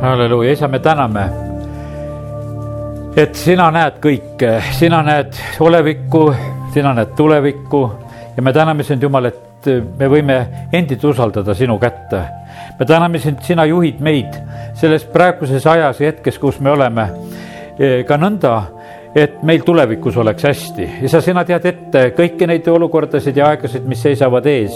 halleluuja, isa, me täname, et sina näed kõike, sina näed olevikku, sina näed tulevikku ja me täname sind, Jumal, et me võime endid usaldada sinu kätte. me täname sind, sina juhid meid selles praeguses ajas ja hetkes, kus me oleme ka nõnda et meil tulevikus oleks hästi. isa, sina tead ette kõiki neid olukordasid ja aegasid, mis seisavad ees.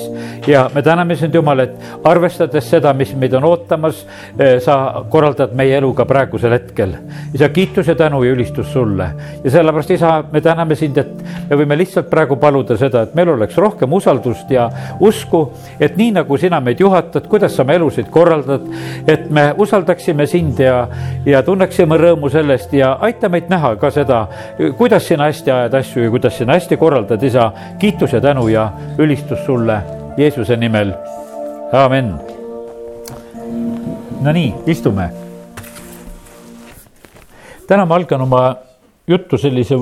ja me täname sind, Jumal, et arvestades seda, mis meid on ootamas, eh, sa korraldad meie elu ka praegusel hetkel. isa, kiitus ja tänu ja ülistus sulle. ja sellepärast, isa, me täname sind, et me võime lihtsalt praegu paluda seda, et meil oleks rohkem usaldust ja usku, et nii nagu sina meid juhatad, kuidas sa oma elusid korraldad, et me usaldaksime sind ja, ja tunneksime rõõmu sellest ja aita meid näha ka seda kuidas sina hästi ajad asju ja kuidas sina hästi korraldad, isa. kiitus ja tänu ja ülistus sulle Jeesuse nimel, amen. Nonii, istume. täna ma algan oma juttu sellise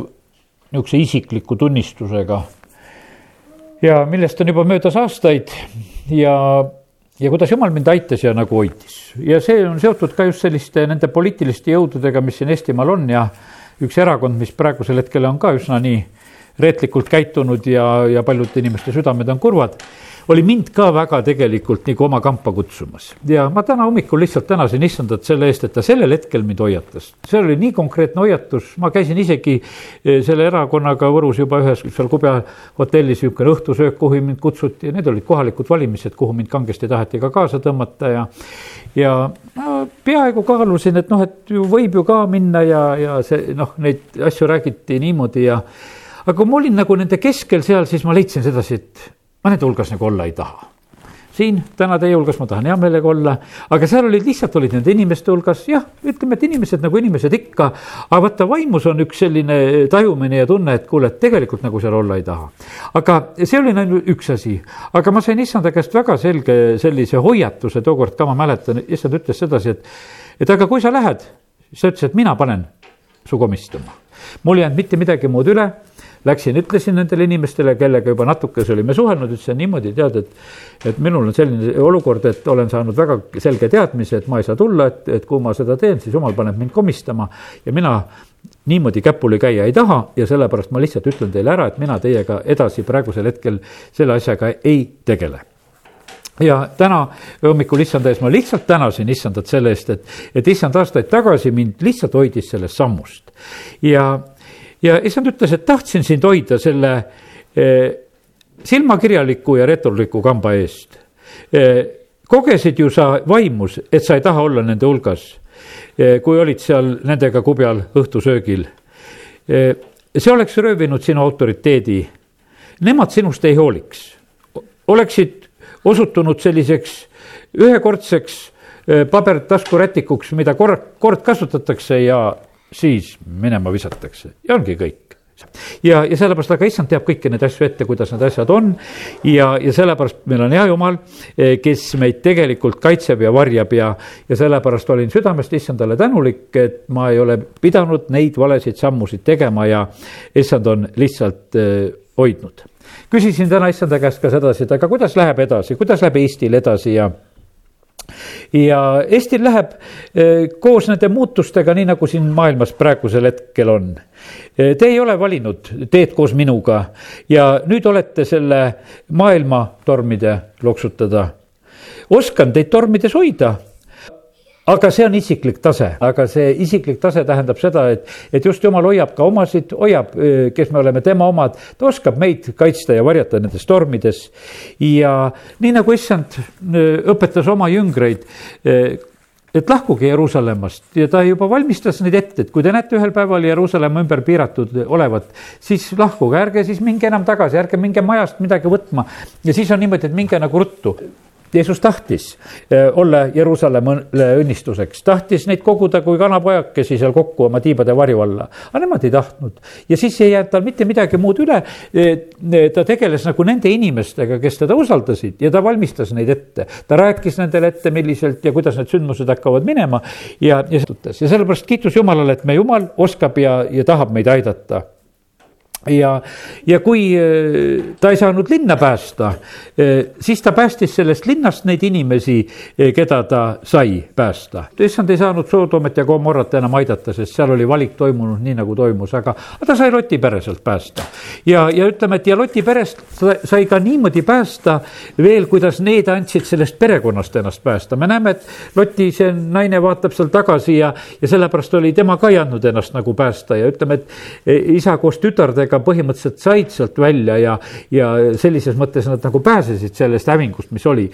niisuguse isikliku tunnistusega ja millest on juba möödas aastaid ja ja kuidas jumal mind aitas ja nagu hoidis ja see on seotud ka just selliste nende poliitiliste jõududega, mis siin Eestimaal on ja üks erakond, mis praegusel hetkel on ka üsna nii reetlikult käitunud ja, ja paljude inimeste südamed on kurvad, oli mind ka väga tegelikult nagu oma kampa kutsumas. ja ma täna hommikul lihtsalt tänasin issandat selle eest, et ta sellel hetkel mind hoiatas. see oli nii konkreetne hoiatus, ma käisin isegi eh, selle erakonnaga Võrus juba ühes seal Kubja hotellis, niisugune õhtusöök, kuhu mind kutsuti ja need olid kohalikud valimised, kuhu mind kangesti taheti ka kaasa tõmmata ja ja ma peaaegu kaalusin, et noh, et ju võib ju ka minna ja, ja see noh, neid asju räägiti niimoodi ja aga kui ma olin nagu nende keskel seal, siis ma leidsin sedasi, et ma nende hulgas nagu olla ei taha siin täna teie hulgas ma tahan hea meelega olla, aga seal olid lihtsalt olid nende inimeste hulgas, jah, ütleme, et inimesed nagu inimesed ikka. aga vaata, vaimus on üks selline tajumine ja tunne, et kuule, et tegelikult nagu seal olla ei taha. aga see oli ainult üks asi, aga ma sain issanda käest väga selge sellise hoiatuse tookord ka, ma mäletan, issand ütles sedasi, et, et aga kui sa lähed, siis ta ütles, et mina panen su komistama. mul ei jäänud mitte midagi muud üle Läksin, ütlesin nendele inimestele, kellega juba natukese olime suhelnud, ütlesin niimoodi, tead, et, et minul on selline olukord, et olen saanud väga selge teadmise, et ma ei saa tulla, et, et kui ma seda teen, siis jumal paneb mind komistama ja mina niimoodi käpuli käia ei taha ja sellepärast ma lihtsalt ütlen teile ära, et mina teiega edasi praegusel hetkel selle asjaga ei tegele ja täna hommikul issanda ees ma lihtsalt tänasin issandat selle eest, et, et issand aastaid tagasi mind lihtsalt hoidis sellest sammust. ja ja issand ütles, et tahtsin sind hoida selle eh, silmakirjaliku ja retorliku kamba eest eh,. kogesid ju sa vaimus, et sa ei taha olla nende hulgas eh,, kui olid seal nendega kubjal õhtusöögil see oleks röövinud sinu autoriteedi. Nemad sinust ei hooliks, oleksid osutunud selliseks ühekordseks pabertaskurätikuks, mida kord, kord kasutatakse ja siis minema visatakse ja ongi kõik ja, ja sellepärast, aga issand teab kõiki neid asju ette, kuidas need asjad on. ja, ja sellepärast meil on hea jumal, eh, kes meid tegelikult kaitseb ja varjab ja, ja sellepärast olin südamest issandale tänulik, et ma ei ole pidanud neid valesid sammusid tegema ja issand on lihtsalt äh, hoidnud. küsisin täna issanda käest ka sedasi, et aga kuidas läheb edasi, kuidas läheb Eestil edasi ja ja Eestil läheb eh, koos nende muutustega, nii nagu siin maailmas praegusel hetkel on. Eh, te ei ole valinud teed koos minuga ja nüüd olete selle maailma tormide loksutada. oskan teid tormides hoida aga see on isiklik tase, aga see isiklik tase tähendab seda, et, et just jumal hoiab ka omasid, hoiab, kes me oleme tema omad, ta oskab meid kaitsta ja varjata nendes tormides. ja nii nagu issand õpetas oma jüngreid et lahkuge Jeruusalemmast ja ta juba valmistas neid ette, et kui te näete ühel päeval Jeruusalemma ümber piiratud olevat, siis lahkuge, ärge siis minge enam tagasi, ärge minge majast midagi võtma. ja siis on niimoodi, et minge nagu ruttu Jeesus tahtis eh, olla Jeruusalemmale õnnistuseks, tahtis neid koguda kui kanapojakesi seal kokku oma tiibade varju alla. aga nemad ei tahtnud ja siis ei jäänud tal mitte midagi muud üle. ta tegeles nagu nende inimestega, kes teda usaldasid ja ta valmistas neid ette. ta rääkis nendele ette, milliselt ja kuidas need sündmused hakkavad minema ja, ja, ja sellepärast kiitus Jumalale, et me Jumal oskab ja, ja tahab meid aidata ja, ja kui äh, ta ei saanud linna päästa, äh, siis ta päästis sellest linnast neid inimesi, äh, keda ta sai päästa. issand ei saanud Sodomet ja Gomorrat enam aidata, sest seal oli valik toimunud nii, nagu toimus, aga, ta sai Loti pere sealt päästa. ja, ja ütleme, et ja Loti perest sai ka niimoodi päästa veel, kuidas need andsid sellest perekonnast ennast päästa. me näeme, et Loti, see naine vaatab seal tagasi ja, ja sellepärast oli tema ka ei andnud ennast nagu päästa ja ütleme, et isa koos tütardega aga põhimõtteliselt said sealt välja ja, ja sellises mõttes nad nagu pääsesid sellest hävingust, mis oli.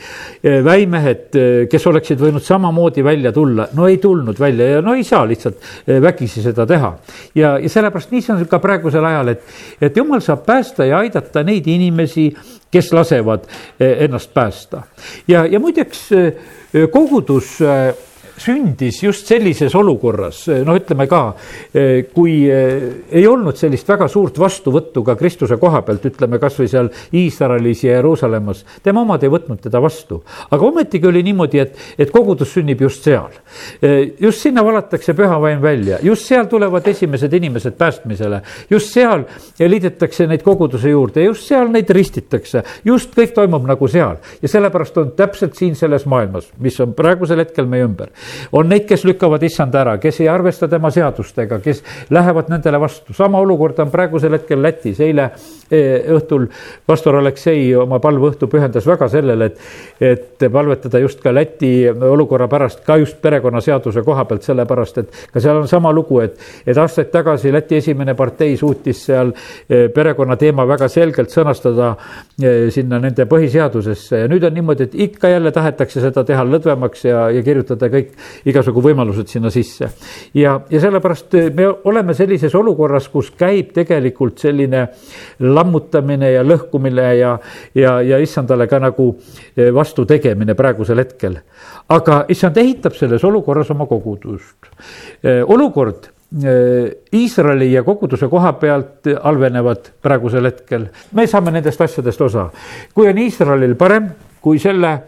väimehed, kes oleksid võinud samamoodi välja tulla, no ei tulnud välja ja no ei saa lihtsalt vägisi seda teha. ja, ja sellepärast nii see on ka praegusel ajal, et, et jumal saab päästa ja aidata neid inimesi, kes lasevad ennast päästa. ja, ja muideks kogudus sündis just sellises olukorras, noh, ütleme ka, kui eh, ei olnud sellist väga suurt vastuvõttu ka Kristuse koha pealt, ütleme kasvõi seal Iisraelis ja Jeruusalemmas, tema omad ei võtnud teda vastu. aga ometigi oli niimoodi, et, et kogudus sünnib just seal. Eh, just sinna valatakse püha vaim välja, just seal tulevad esimesed inimesed päästmisele, just seal liidetakse neid koguduse juurde, just seal neid ristitakse, just kõik toimub nagu seal. Ja sellepärast on täpselt siin selles maailmas, mis on praegusel hetkel meie ümber on neid, kes lükkavad issand ära, kes ei arvesta tema seadustega, kes lähevad nendele vastu. sama olukord on praegusel hetkel Lätis, eile e, õhtul pastor Aleksei oma palveõhtu pühendas väga sellele, et, et palvetada just ka Läti olukorra pärast, ka just perekonnaseaduse koha pealt, sellepärast et ka seal on sama lugu, et, et aastaid tagasi Läti esimene partei suutis seal e, perekonna teema väga selgelt sõnastada e, sinna nende põhiseadusesse ja nüüd on niimoodi, et ikka jälle tahetakse seda teha lõdvemaks ja, ja kirjutada kõik igasugu võimalused sinna sisse. ja, ja sellepärast me oleme sellises olukorras, kus käib tegelikult selline lammutamine ja lõhkumine ja, ja, ja issandale ka nagu eh, vastu tegemine praegusel hetkel. aga issand ehitab selles olukorras oma kogudust. Eh, olukord eh, Iisraeli ja koguduse koha pealt halvenevad praegusel hetkel. me saame nendest asjadest osa. kui on Iisraelil parem, kui selle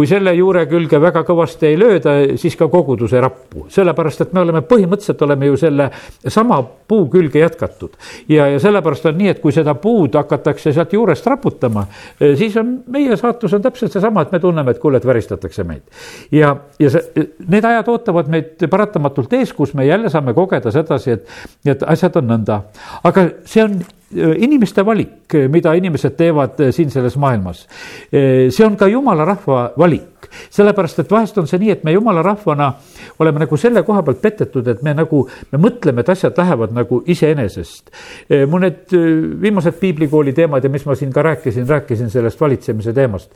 kui selle juure külge väga kõvasti ei lööda, siis ka kogudus ei rappu, sellepärast et me oleme põhimõtteliselt oleme ju selle sama puu külge jätkatud. ja, ja sellepärast on nii, et kui seda puud hakatakse sealt juurest raputama, siis on meie saatus on täpselt seesama, et me tunneme, et kuule, et väristatakse meid. ja, ja see, need ajad ootavad meid paratamatult ees, kus me jälle saame kogeda sedasi, et, et asjad on nõnda, aga see on inimeste valik, mida inimesed teevad siin selles maailmas. see on ka jumala rahva valik, sellepärast et vahest on see nii, et me jumala rahvana oleme nagu selle koha pealt petetud, et me nagu, me mõtleme, et asjad lähevad nagu iseenesest. mu need viimased piiblikooli teemad ja mis ma siin ka rääkisin, rääkisin sellest valitsemise teemast.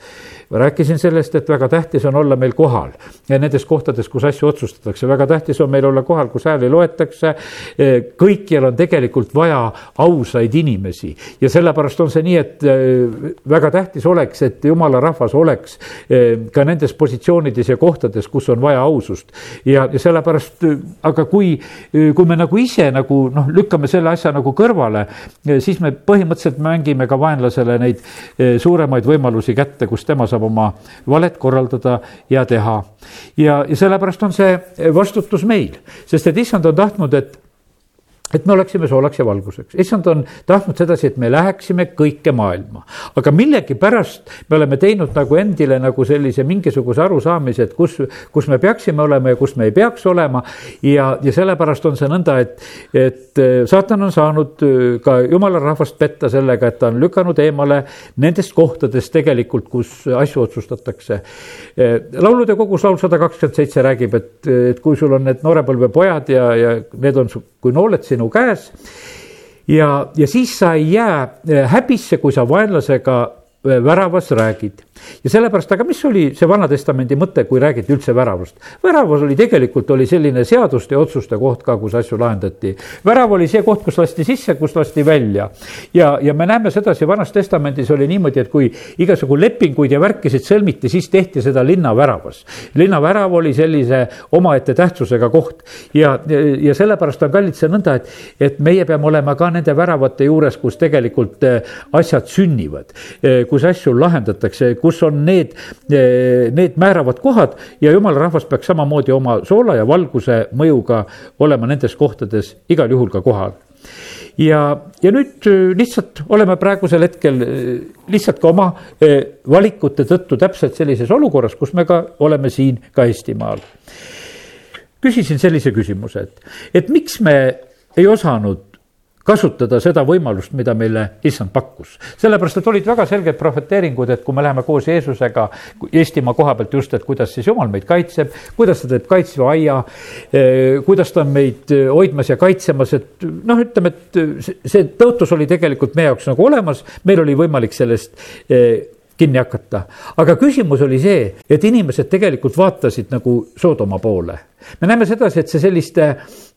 rääkisin sellest, et väga tähtis on olla meil kohal ja nendes kohtades, kus asju otsustatakse, väga tähtis on meil olla kohal, kus hääli loetakse. kõikjal on tegelikult vaja ausaid inimesi ja sellepärast on see nii, et väga tähtis oleks, et jumala rahvas oleks ka nendes positsioonides ja kohtades, kus on vaja ausust. ja, ja sellepärast, äh, aga kui, kui me nagu ise nagu noh, lükkame selle asja nagu kõrvale, siis me põhimõtteliselt mängime ka vaenlasele neid suuremaid võimalusi kätte, kus tema saab oma valet korraldada ja teha. ja, ja sellepärast on see vastutus meil, sest et issand on tahtnud, et et me oleksime soolaks ja valguseks. issand on tahtnud sedasi, et me läheksime kõike maailma. aga millegipärast me oleme teinud nagu endile nagu sellise mingisuguse arusaamise, et kus, kus me peaksime olema ja kus me ei peaks olema. ja, ja sellepärast on see nõnda, et, et äh, saatan on saanud äh, ka jumala rahvast petta sellega, et ta on lükanud eemale nendest kohtadest tegelikult, kus asju otsustatakse. Äh, laulude kogus laul sada kakskümmend seitse räägib, et, et kui sul on need noorepõlvepojad ja, ja need on kui nooled sinu sinu käes. ja, ja siis sa ei jää äh, häbisse, kui sa vaenlasega äh, väravas räägid ja sellepärast, aga mis oli see Vana-testamendi mõte, kui räägiti üldse väravast? väravas oli tegelikult oli selline seaduste ja otsuste koht ka, kus asju lahendati. värav oli see koht, kus lasti sisse, kus lasti välja. ja, ja me näeme sedasi, Vanas Testamendis oli niimoodi, et kui igasugu lepinguid ja värkisid sõlmiti, siis tehti seda linnaväravas. linnavärav oli sellise omaette tähtsusega koht ja, ja, ja sellepärast on kallid see nõnda, et, et meie peame olema ka nende väravate juures, kus tegelikult eh, asjad sünnivad, eh, kus asju lahendatakse, kus on need, eh, need määravad kohad ja jumala rahvas peaks samamoodi oma soola ja valguse mõjuga olema nendes kohtades igal juhul ka kohal ja, ja nüüd lihtsalt oleme praegusel hetkel lihtsalt ka oma valikute tõttu täpselt sellises olukorras, kus me ka oleme siin ka Eestimaal. küsisin sellise küsimuse, et, et miks me ei osanud kasutada seda võimalust, mida meile issand pakkus. sellepärast, et olid väga selged prohveteeringud, et kui me läheme koos Jeesusega Eestimaa koha pealt just, et kuidas siis Jumal meid kaitseb, kuidas ta teeb kaitsva aia, eh, kuidas ta on meid eh, hoidmas ja kaitsemas, et noh, ütleme, et see tõotus oli tegelikult meie jaoks nagu olemas, meil oli võimalik sellest eh, kinni hakata. aga küsimus oli see, et inimesed tegelikult vaatasid nagu Soodoma poole. me näeme sedasi, et see selliste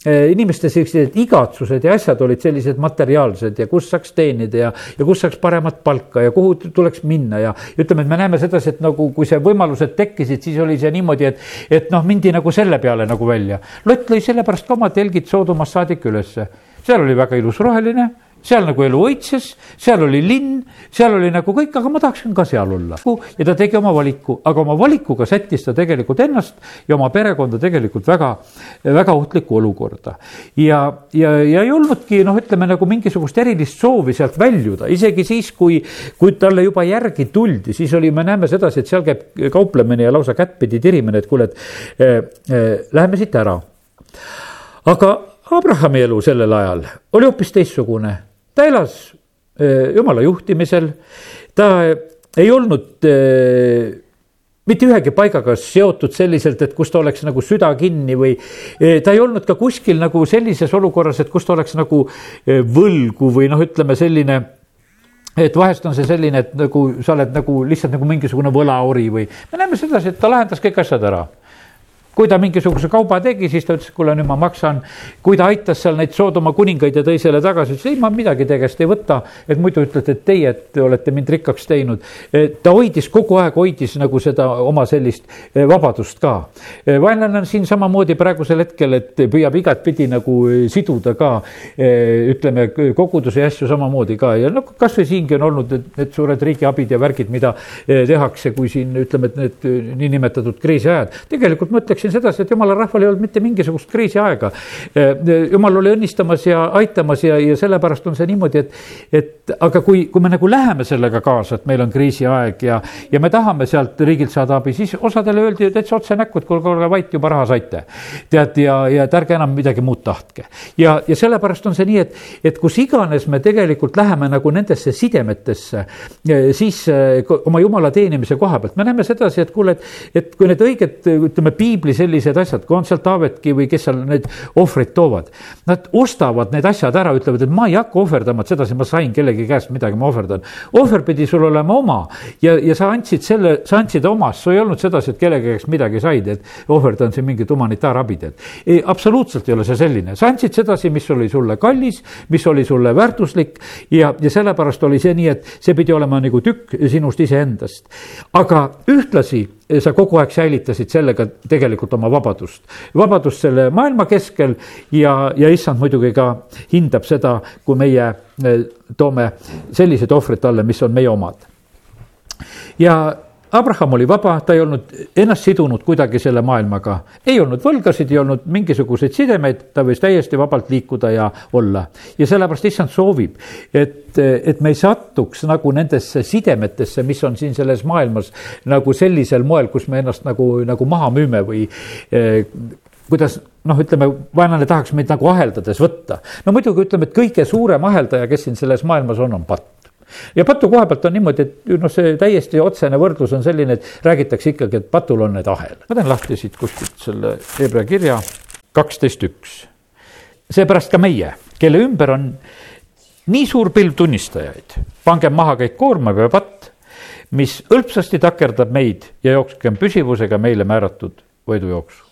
eh, inimeste sellised igatsused ja asjad olid sellised materiaalsed ja kus saaks teenida ja, ja kus saaks paremat palka ja kuhu tuleks minna ja ütleme, et me näeme sedasi, et nagu kui see võimalused tekkisid, siis oli see niimoodi, et, et noh, mindi nagu selle peale nagu välja. Lott lõi sellepärast ka oma telgid Soodomast saadik ülesse, seal oli väga ilus roheline seal nagu elu õitses, seal oli linn, seal oli nagu kõik, aga ma tahaksin ka seal olla. ja ta tegi oma valiku, aga oma valikuga sättis ta tegelikult ennast ja oma perekonda tegelikult väga, väga ohtlikku olukorda. ja, ja, ja ei olnudki noh, ütleme nagu mingisugust erilist soovi sealt väljuda, isegi siis, kui, kui talle juba järgi tuldi, siis oli, me näeme sedasi, et seal käib kauplemine ja lausa kättpidi tirimine, et kuule, et äh, äh, läheme siit ära. aga Abrahami elu sellel ajal oli hoopis teistsugune ta elas eh, jumala juhtimisel, ta ei olnud eh, mitte ühegi paigaga seotud selliselt, et kus ta oleks nagu süda kinni või eh, ta ei olnud ka kuskil nagu sellises olukorras, et kus ta oleks nagu võlgu või noh, ütleme selline et vahest on see selline, et nagu sa oled nagu lihtsalt nagu mingisugune võlaori või me näeme sedasi, et ta lahendas kõik asjad ära kui ta mingisuguse kauba tegi, siis ta ütles, kuule, nüüd ma maksan. kui ta aitas seal neid Soodoma kuningaid ja tõi selle tagasi, ütles ei, ma midagi teie käest ei võta. et muidu ütlete, et teie, et olete mind rikkaks teinud. ta hoidis kogu aeg, hoidis nagu seda oma sellist eh, vabadust ka. Eh, vaenlane on siin samamoodi praegusel hetkel, et püüab igatpidi nagu siduda ka ütleme, koguduse asju samamoodi ka ja noh, kasvõi siingi on olnud need, need suured riigiabid ja värgid, mida tehakse, kui siin ütleme, et need niinimetatud kriisiajad. tegelikult ma ütleksin ütleksin sedasi, et jumala rahval ei olnud mitte mingisugust kriisiaega. jumal oli õnnistamas ja aitamas ja, ja sellepärast on see niimoodi, et, et aga kui, kui me nagu läheme sellega kaasa, et meil on kriisiaeg ja, ja me tahame sealt riigilt saada abi, siis osadele öeldi täitsa otse näkku, et kuulge, olge vait, juba raha saite. tead, ja, ja et ärge enam midagi muud tahtke. ja, ja sellepärast on see nii, et, et kus iganes me tegelikult läheme nagu nendesse sidemetesse, siis oma jumala teenimise koha pealt, me näeme sedasi, et kuule, et, et kui need õiged, ütleme, piiblis sellised asjad, kui on seal Taavetki või kes seal need ohvrid toovad. Nad ostavad need asjad ära, ütlevad, et ma ei hakka ohverdama, et sedasi ma sain kellegi käest midagi, ma ohverdan. ohver pidi sul olema oma ja, ja sa andsid selle, sa andsid omast, sul ei olnud sedasi, et kellegi käest midagi said, et ohverdan siin mingit humanitaarabi teed. absoluutselt ei ole see selline, sa andsid sedasi, mis oli sulle kallis, mis oli sulle väärtuslik ja, ja sellepärast oli see nii, et see pidi olema nagu tükk sinust iseendast. aga ühtlasi sa kogu aeg säilitasid sellega tegelikult oma vabadust. vabadust selle maailma keskel ja, ja issand muidugi ka hindab seda, kui meie eh, toome sellised ohvrid talle, mis on meie omad. ja Abraham oli vaba, ta ei olnud ennast sidunud kuidagi selle maailmaga, ei olnud võlgasid, ei olnud mingisuguseid sidemeid, ta võis täiesti vabalt liikuda ja olla. ja sellepärast issand soovib, et, et me ei satuks nagu nendesse sidemetesse, mis on siin selles maailmas nagu sellisel moel, kus me ennast nagu, nagu maha müüme või eh, kuidas noh, ütleme, vaenlane tahaks meid nagu aheldades võtta. no muidugi ütleme, et kõige suurem aheldaja, kes siin selles maailmas on, on patt ja patu koha pealt on niimoodi, et noh, see täiesti otsene võrdlus on selline, et räägitakse ikkagi, et patul on need ahel. ma teen lahti siit kuskilt selle Hebra kirja kaksteist üks. seepärast ka meie, kelle ümber on nii suur pilv tunnistajaid, pangem maha kõik koormav ja patt, mis hõlpsasti takerdab meid ja jookskem püsivusega meile määratud võidujooksu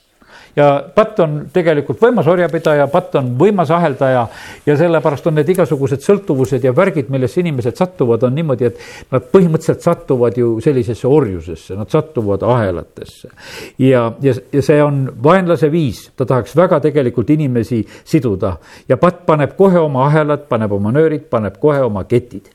ja patt on tegelikult võimas orjapidaja, patt on võimas aheldaja ja sellepärast on need igasugused sõltuvused ja värgid, millesse inimesed satuvad, on niimoodi, et nad põhimõtteliselt satuvad ju sellisesse orjusesse, nad satuvad ahelatesse. ja, ja, ja see on vaenlase viis, ta tahaks väga tegelikult inimesi siduda. Ja patt paneb kohe oma ahelad, paneb oma nöörid, paneb kohe oma ketid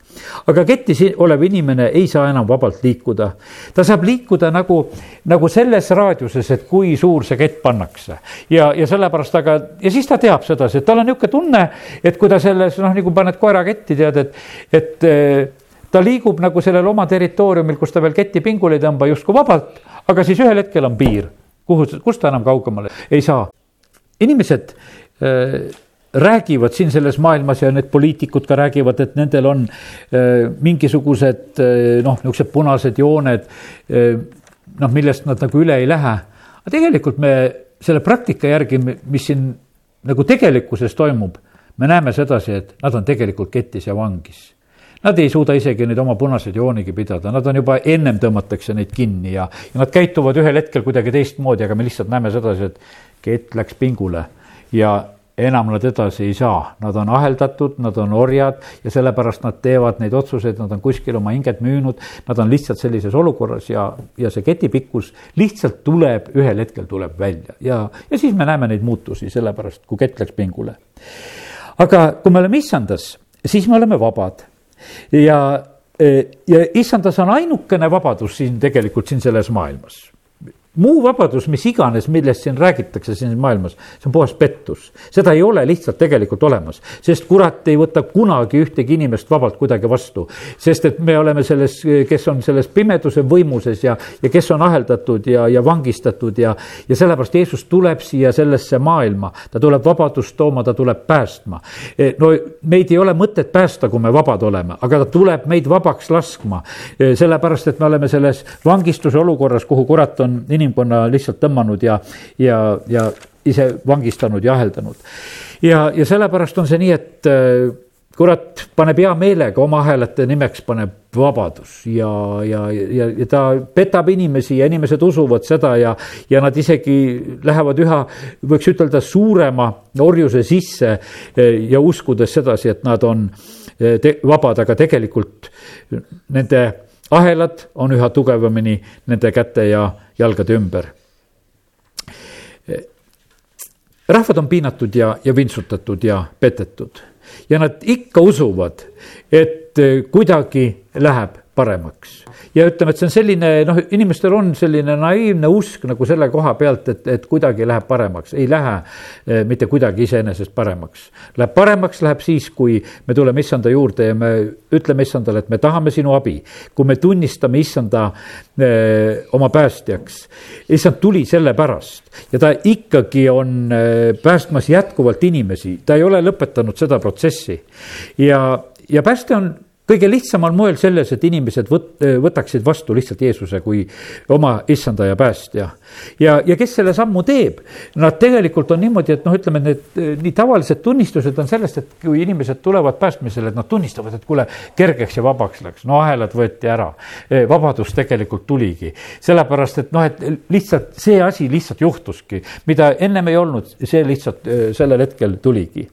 aga ketis olev inimene ei saa enam vabalt liikuda. ta saab liikuda nagu, nagu selles raadiuses, et kui suur see kett pannakse. ja, ja sellepärast, aga, ja siis ta teab sedasi, et tal on niisugune tunne, et kui ta selles, noh, nagu paned koera ketti, tead, et, et eh, ta liigub nagu sellel oma territooriumil, kus ta veel ketti pingule ei tõmba, justkui vabalt, aga siis ühel hetkel on piir, kuhu, kust ta enam kaugemale ei saa. inimesed äh, räägivad siin selles maailmas ja need poliitikud ka räägivad, et nendel on äh, mingisugused äh, noh, niisugused punased jooned äh,, noh, millest nad nagu üle ei lähe. aga tegelikult me selle praktika järgi, mis siin nagu tegelikkuses toimub, me näeme sedasi, et nad on tegelikult ketis ja vangis. Nad ei suuda isegi neid oma punaseid joonigi pidada, nad on juba ennem tõmmatakse neid kinni ja, ja nad käituvad ühel hetkel kuidagi teistmoodi, aga me lihtsalt näeme sedasi, et kett läks pingule ja enam nad edasi ei saa, nad on aheldatud, nad on orjad ja sellepärast nad teevad neid otsuseid, nad on kuskil oma hinget müünud, nad on lihtsalt sellises olukorras ja, ja see ketipikkus lihtsalt tuleb, ühel hetkel tuleb välja. Ja, ja siis me näeme neid muutusi, sellepärast kui kett läks pingule. aga kui me oleme issandas, siis me oleme vabad. Ja, ja issandas on ainukene vabadus siin tegelikult siin selles maailmas muu vabadus, mis iganes, millest siin räägitakse siin maailmas, see on puhas pettus. seda ei ole lihtsalt tegelikult olemas, sest kurat ei võta kunagi ühtegi inimest vabalt kuidagi vastu. sest et me oleme selles, kes on selles pimeduse võimuses ja, ja kes on aheldatud ja, ja vangistatud ja, ja sellepärast Jeesus tuleb siia sellesse maailma. ta tuleb vabadust tooma, ta tuleb päästma. E, no meid ei ole mõtet päästa, kui me vabad oleme, aga ta tuleb meid vabaks laskma. E, sellepärast, et me oleme selles vangistuse olukorras, kuhu kurat on inimkonna lihtsalt tõmmanud ja, ja, ja ise vangistanud ja aheldanud. ja, ja sellepärast on see nii, et äh, kurat paneb hea meelega oma ahelate nimeks, paneb vabadus ja, ja, ja, ja ta petab inimesi ja inimesed usuvad seda ja, ja nad isegi lähevad üha, võiks ütelda, suurema orjuse sisse äh, ja uskudes sedasi, et nad on äh, vabad, aga tegelikult nende ahelad on üha tugevamini nende käte ja jalgade ümber. rahvad on piinatud ja, ja vintsutatud ja petetud ja nad ikka usuvad, et kuidagi läheb paremaks. Ja ütleme, et see on selline noh, inimestel on selline naiivne usk nagu selle koha pealt, et, et kuidagi läheb paremaks, ei lähe eh, mitte kuidagi iseenesest paremaks. Läheb paremaks, läheb siis, kui me tuleme issanda juurde ja me ütleme issandale, et me tahame sinu abi. kui me tunnistame issanda eh, oma päästjaks, issand tuli sellepärast ja ta ikkagi on eh, päästmas jätkuvalt inimesi, ta ei ole lõpetanud seda protsessi ja, ja pääste on kõige lihtsamal moel selles, et inimesed võt-, võtaksid vastu lihtsalt Jeesuse kui oma issanda ja päästja. ja, ja kes selle sammu teeb, nad tegelikult on niimoodi, et noh, ütleme need nii tavalised tunnistused on sellest, et kui inimesed tulevad päästmisele, et nad tunnistavad, et kuule, kergeks ja vabaks läks, no ahelad võeti ära. E, vabadus tegelikult tuligi, sellepärast et noh, et lihtsalt see asi lihtsalt juhtuski, mida ennem ei olnud, see lihtsalt e, sellel hetkel tuligi.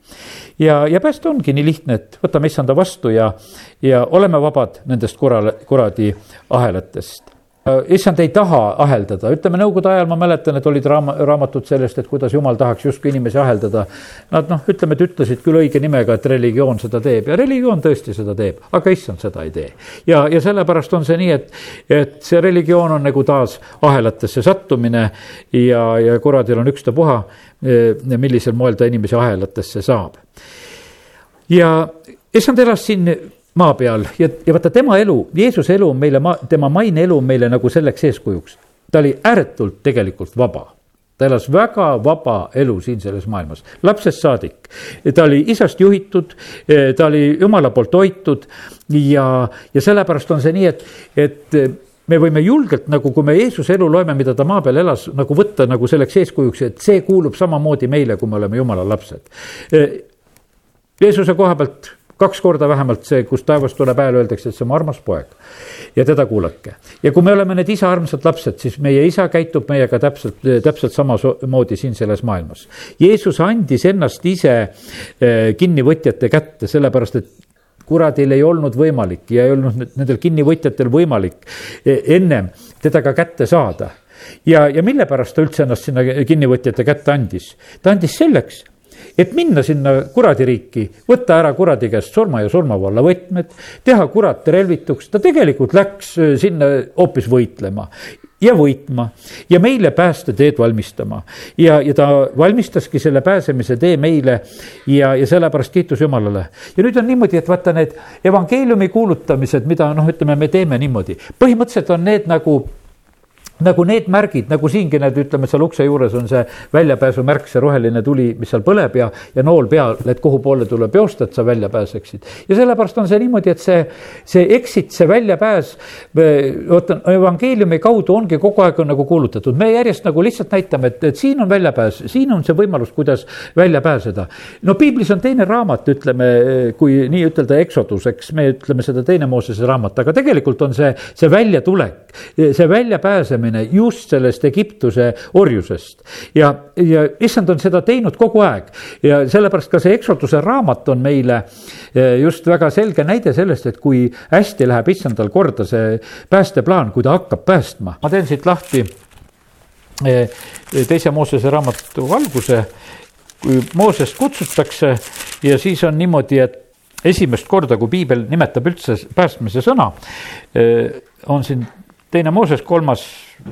ja, ja pääste ongi nii lihtne, et võtame issanda vastu ja ja oleme vabad nendest korral, kuradi ahelatest issand ei taha aheldada, ütleme nõukogude ajal ma mäletan, et olid raama, raamatud sellest, et kuidas jumal tahaks justkui inimesi aheldada. Nad noh, ütleme, et ütlesid küll õige nimega, et religioon seda teeb ja religioon tõesti seda teeb, aga issand seda ei tee. ja, ja sellepärast on see nii, et, et see religioon on nagu taas ahelatesse sattumine ja, ja kuradil on ükstapuha, millisel moel ta inimesi ahelatesse saab. ja issand elas siin maa peal ja, ja vaata tema elu, Jeesuse elu on meile, tema maine elu on meile nagu selleks eeskujuks. ta oli ääretult tegelikult vaba ta elas väga vaba elu siin selles maailmas, lapsest saadik. ta oli isast juhitud, ta oli jumala poolt hoitud ja, ja sellepärast on see nii, et, et me võime julgelt nagu, kui me Jeesuse elu loeme, mida ta maa peal elas, nagu võtta nagu selleks eeskujuks, et see kuulub samamoodi meile, kui me oleme jumala lapsed. Jeesuse koha pealt kaks korda vähemalt see, kus taevast tuleb hääl, öeldakse, et see on armas poeg. ja teda kuulake. ja kui me oleme need isa armsad lapsed, siis meie isa käitub meiega täpselt, täpselt samamoodi siin selles maailmas. Jeesus andis ennast ise eh, kinnivõtjate kätte, sellepärast et kuradil ei olnud võimalik ja ei olnud nendel kinnivõtjatel võimalik eh, ennem teda ka kätte saada. ja, ja mille pärast ta üldse ennast sinna kinnivõtjate kätte andis? ta andis selleks et minna sinna kuradiriiki, võtta ära kuradi käest surma ja surmavalla võtmed, teha kurat relvituks, ta tegelikult läks äh, sinna hoopis võitlema ja võitma ja meile päästeteed valmistama. ja, ja ta valmistaski selle pääsemise tee meile ja, ja sellepärast kiitus Jumalale. ja nüüd on niimoodi, et vaata need evangeeliumi kuulutamised, mida noh, ütleme, me teeme niimoodi, põhimõtteliselt on need nagu nagu need märgid, nagu siingi need, ütleme seal ukse juures on see väljapääsumärk, see roheline tuli, mis seal põleb ja, ja nool peal, et kuhu poole tuleb joosta, et sa välja pääseksid. ja sellepärast on see niimoodi, et see, see exit, see väljapääs, vot evangeeliumi kaudu ongi kogu aeg on nagu kuulutatud, me järjest nagu lihtsalt näitame, et, et siin on väljapääs, siin on see võimalus, kuidas välja pääseda. no piiblis on teine raamat, ütleme, kui nii ütelda, Exodus, eks me ütleme seda teine Moosese raamat, aga tegelikult on see, see väljatulek, see väljapääsemine pääsemine just sellest Egiptuse orjusest. ja, ja issand on seda teinud kogu aeg ja sellepärast ka see eksotuse raamat on meile eh, just väga selge näide sellest, et kui hästi läheb issandal korda see päästeplaan, kui ta hakkab päästma. ma teen siit lahti eh, teise Moosese raamatu alguse, kui Moosest kutsutakse ja siis on niimoodi, et esimest korda, kui piibel nimetab üldse päästmise sõna, eh, on siin teine Mooses, kolmas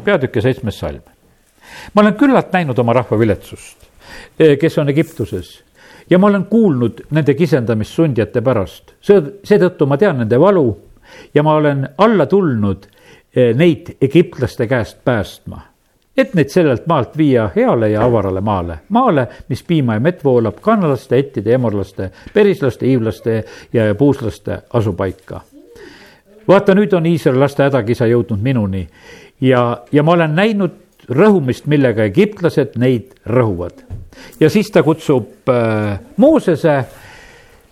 peatükk ja seitsmes salm. ma olen küllalt näinud oma rahva viletsust, eh, kes on Egiptuses ja ma olen kuulnud nende kisendamist sundjate pärast, seetõttu ma tean nende valu ja ma olen alla tulnud eh, neid egiptlaste käest päästma et neid sellelt maalt viia heale ja avarale maale, maale, mis piima ja mett voolab, kannalaste, ettide, emorlaste, perislaste, iivlaste ja puuslaste asupaika vaata, nüüd on Iisraeli laste hädakisa jõudnud minuni ja, ja ma olen näinud rõhumist, millega egiptlased neid rõhuvad. ja siis ta kutsub äh, Moosese,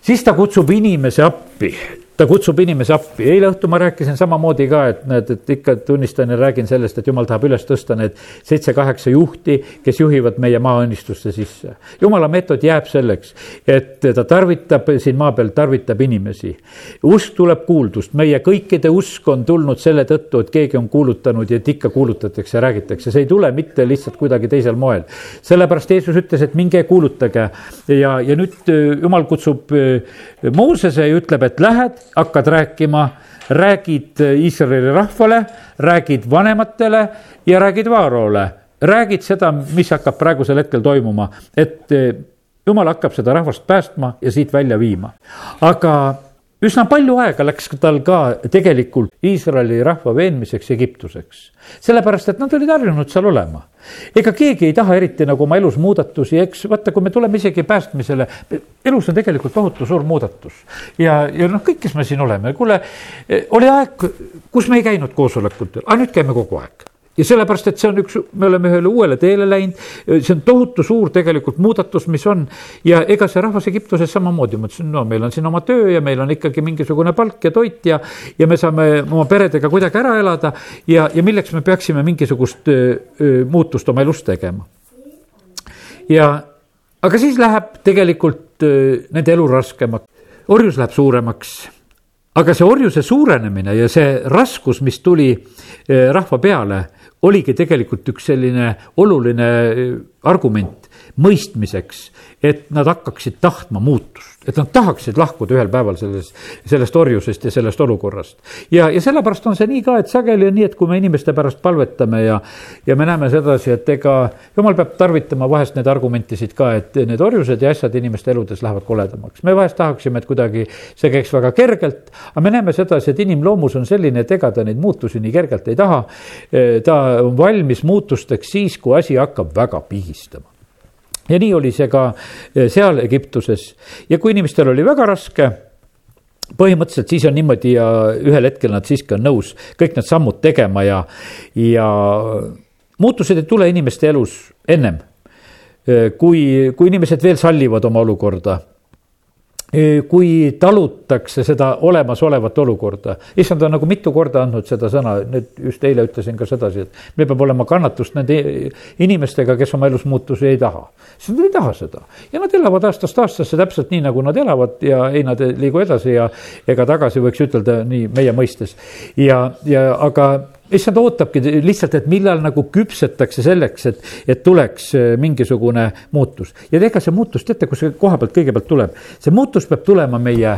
siis ta kutsub inimese appi ta kutsub inimesi appi, eile õhtul ma rääkisin samamoodi ka, et näed, et ikka tunnistan ja räägin sellest, et jumal tahab üles tõsta need seitse-kaheksa juhti, kes juhivad meie maaõnnistuste sisse. jumala meetod jääb selleks, et ta tarvitab siin maa peal, tarvitab inimesi. usk tuleb kuuldust, meie kõikide usk on tulnud selle tõttu, et keegi on kuulutanud ja et ikka kuulutatakse ja räägitakse, see ei tule mitte lihtsalt kuidagi teisel moel. sellepärast Jeesus ütles, et minge kuulutage ja, ja nüüd äh, jumal kutsub äh, Moosese ja ütleb, et lähed hakkad rääkima, räägid Iisraeli rahvale, räägid vanematele ja räägid Vaarole. räägid seda, mis hakkab praegusel hetkel toimuma, et eh, jumal hakkab seda rahvast päästma ja siit välja viima. aga üsna palju aega läks tal ka tegelikult Iisraeli rahva veenmiseks Egiptuseks. sellepärast, et nad olid harjunud seal olema. ega keegi ei taha eriti nagu oma elus muudatusi, eks vaata, kui me tuleme isegi päästmisele, elus on tegelikult tohutu suur muudatus. ja, ja noh, kõik, kes me siin oleme, kuule, oli aeg, kus me ei käinud koosolekutel, aga nüüd käime kogu aeg ja sellepärast, et see on üks, me oleme ühele uuele teele läinud, see on tohutu suur tegelikult muudatus, mis on. ja ega see rahvas Egiptuses samamoodi, ma ütlesin, no meil on siin oma töö ja meil on ikkagi mingisugune palk ja toit ja. ja me saame oma peredega kuidagi ära elada ja, ja milleks me peaksime mingisugust öö, muutust oma elus tegema. ja, aga siis läheb tegelikult öö, nende elu raskemaks, orjus läheb suuremaks aga see orjuse suurenemine ja see raskus, mis tuli rahva peale oligi tegelikult üks selline oluline argument mõistmiseks, et nad hakkaksid tahtma muutust et nad tahaksid lahkuda ühel päeval sellest, sellest orjusest ja sellest olukorrast. ja, ja sellepärast on see nii ka, et sageli on nii, et kui me inimeste pärast palvetame ja, ja me näeme sedasi, et ega jumal peab tarvitama vahest neid argumentisid ka, et need orjused ja asjad inimeste eludes lähevad koledamaks. me vahest tahaksime, et kuidagi see käiks väga kergelt, aga me näeme sedasi, et inimloomus on selline, et ega ta neid muutusi nii kergelt ei taha. ta on valmis muutusteks siis, kui asi hakkab väga pigistama ja nii oli see ka eh, seal Egiptuses ja kui inimestel oli väga raske põhimõtteliselt siis on niimoodi ja ühel hetkel nad siiski on nõus kõik need sammud tegema ja, ja muutused ei tule inimeste elus ennem. Eh, kui, kui inimesed veel sallivad oma olukorda kui talutakse seda olemasolevat olukorda. issand on nagu mitu korda andnud seda sõna, nüüd just eile ütlesin ka sedasi, et meil peab olema kannatust nende inimestega, kes oma elus muutusi ei taha. sest nad ei taha seda ja nad elavad aastast aastasse täpselt nii, nagu nad elavad ja ei, nad ei liigu edasi ja ega tagasi võiks ütelda nii meie mõistes. ja, ja aga issand ootabki lihtsalt, et millal nagu küpsetakse selleks, et, et tuleks mingisugune muutus. ja ega see muutus, teate, kus see koha pealt kõigepealt tuleb? see muutus peab tulema meie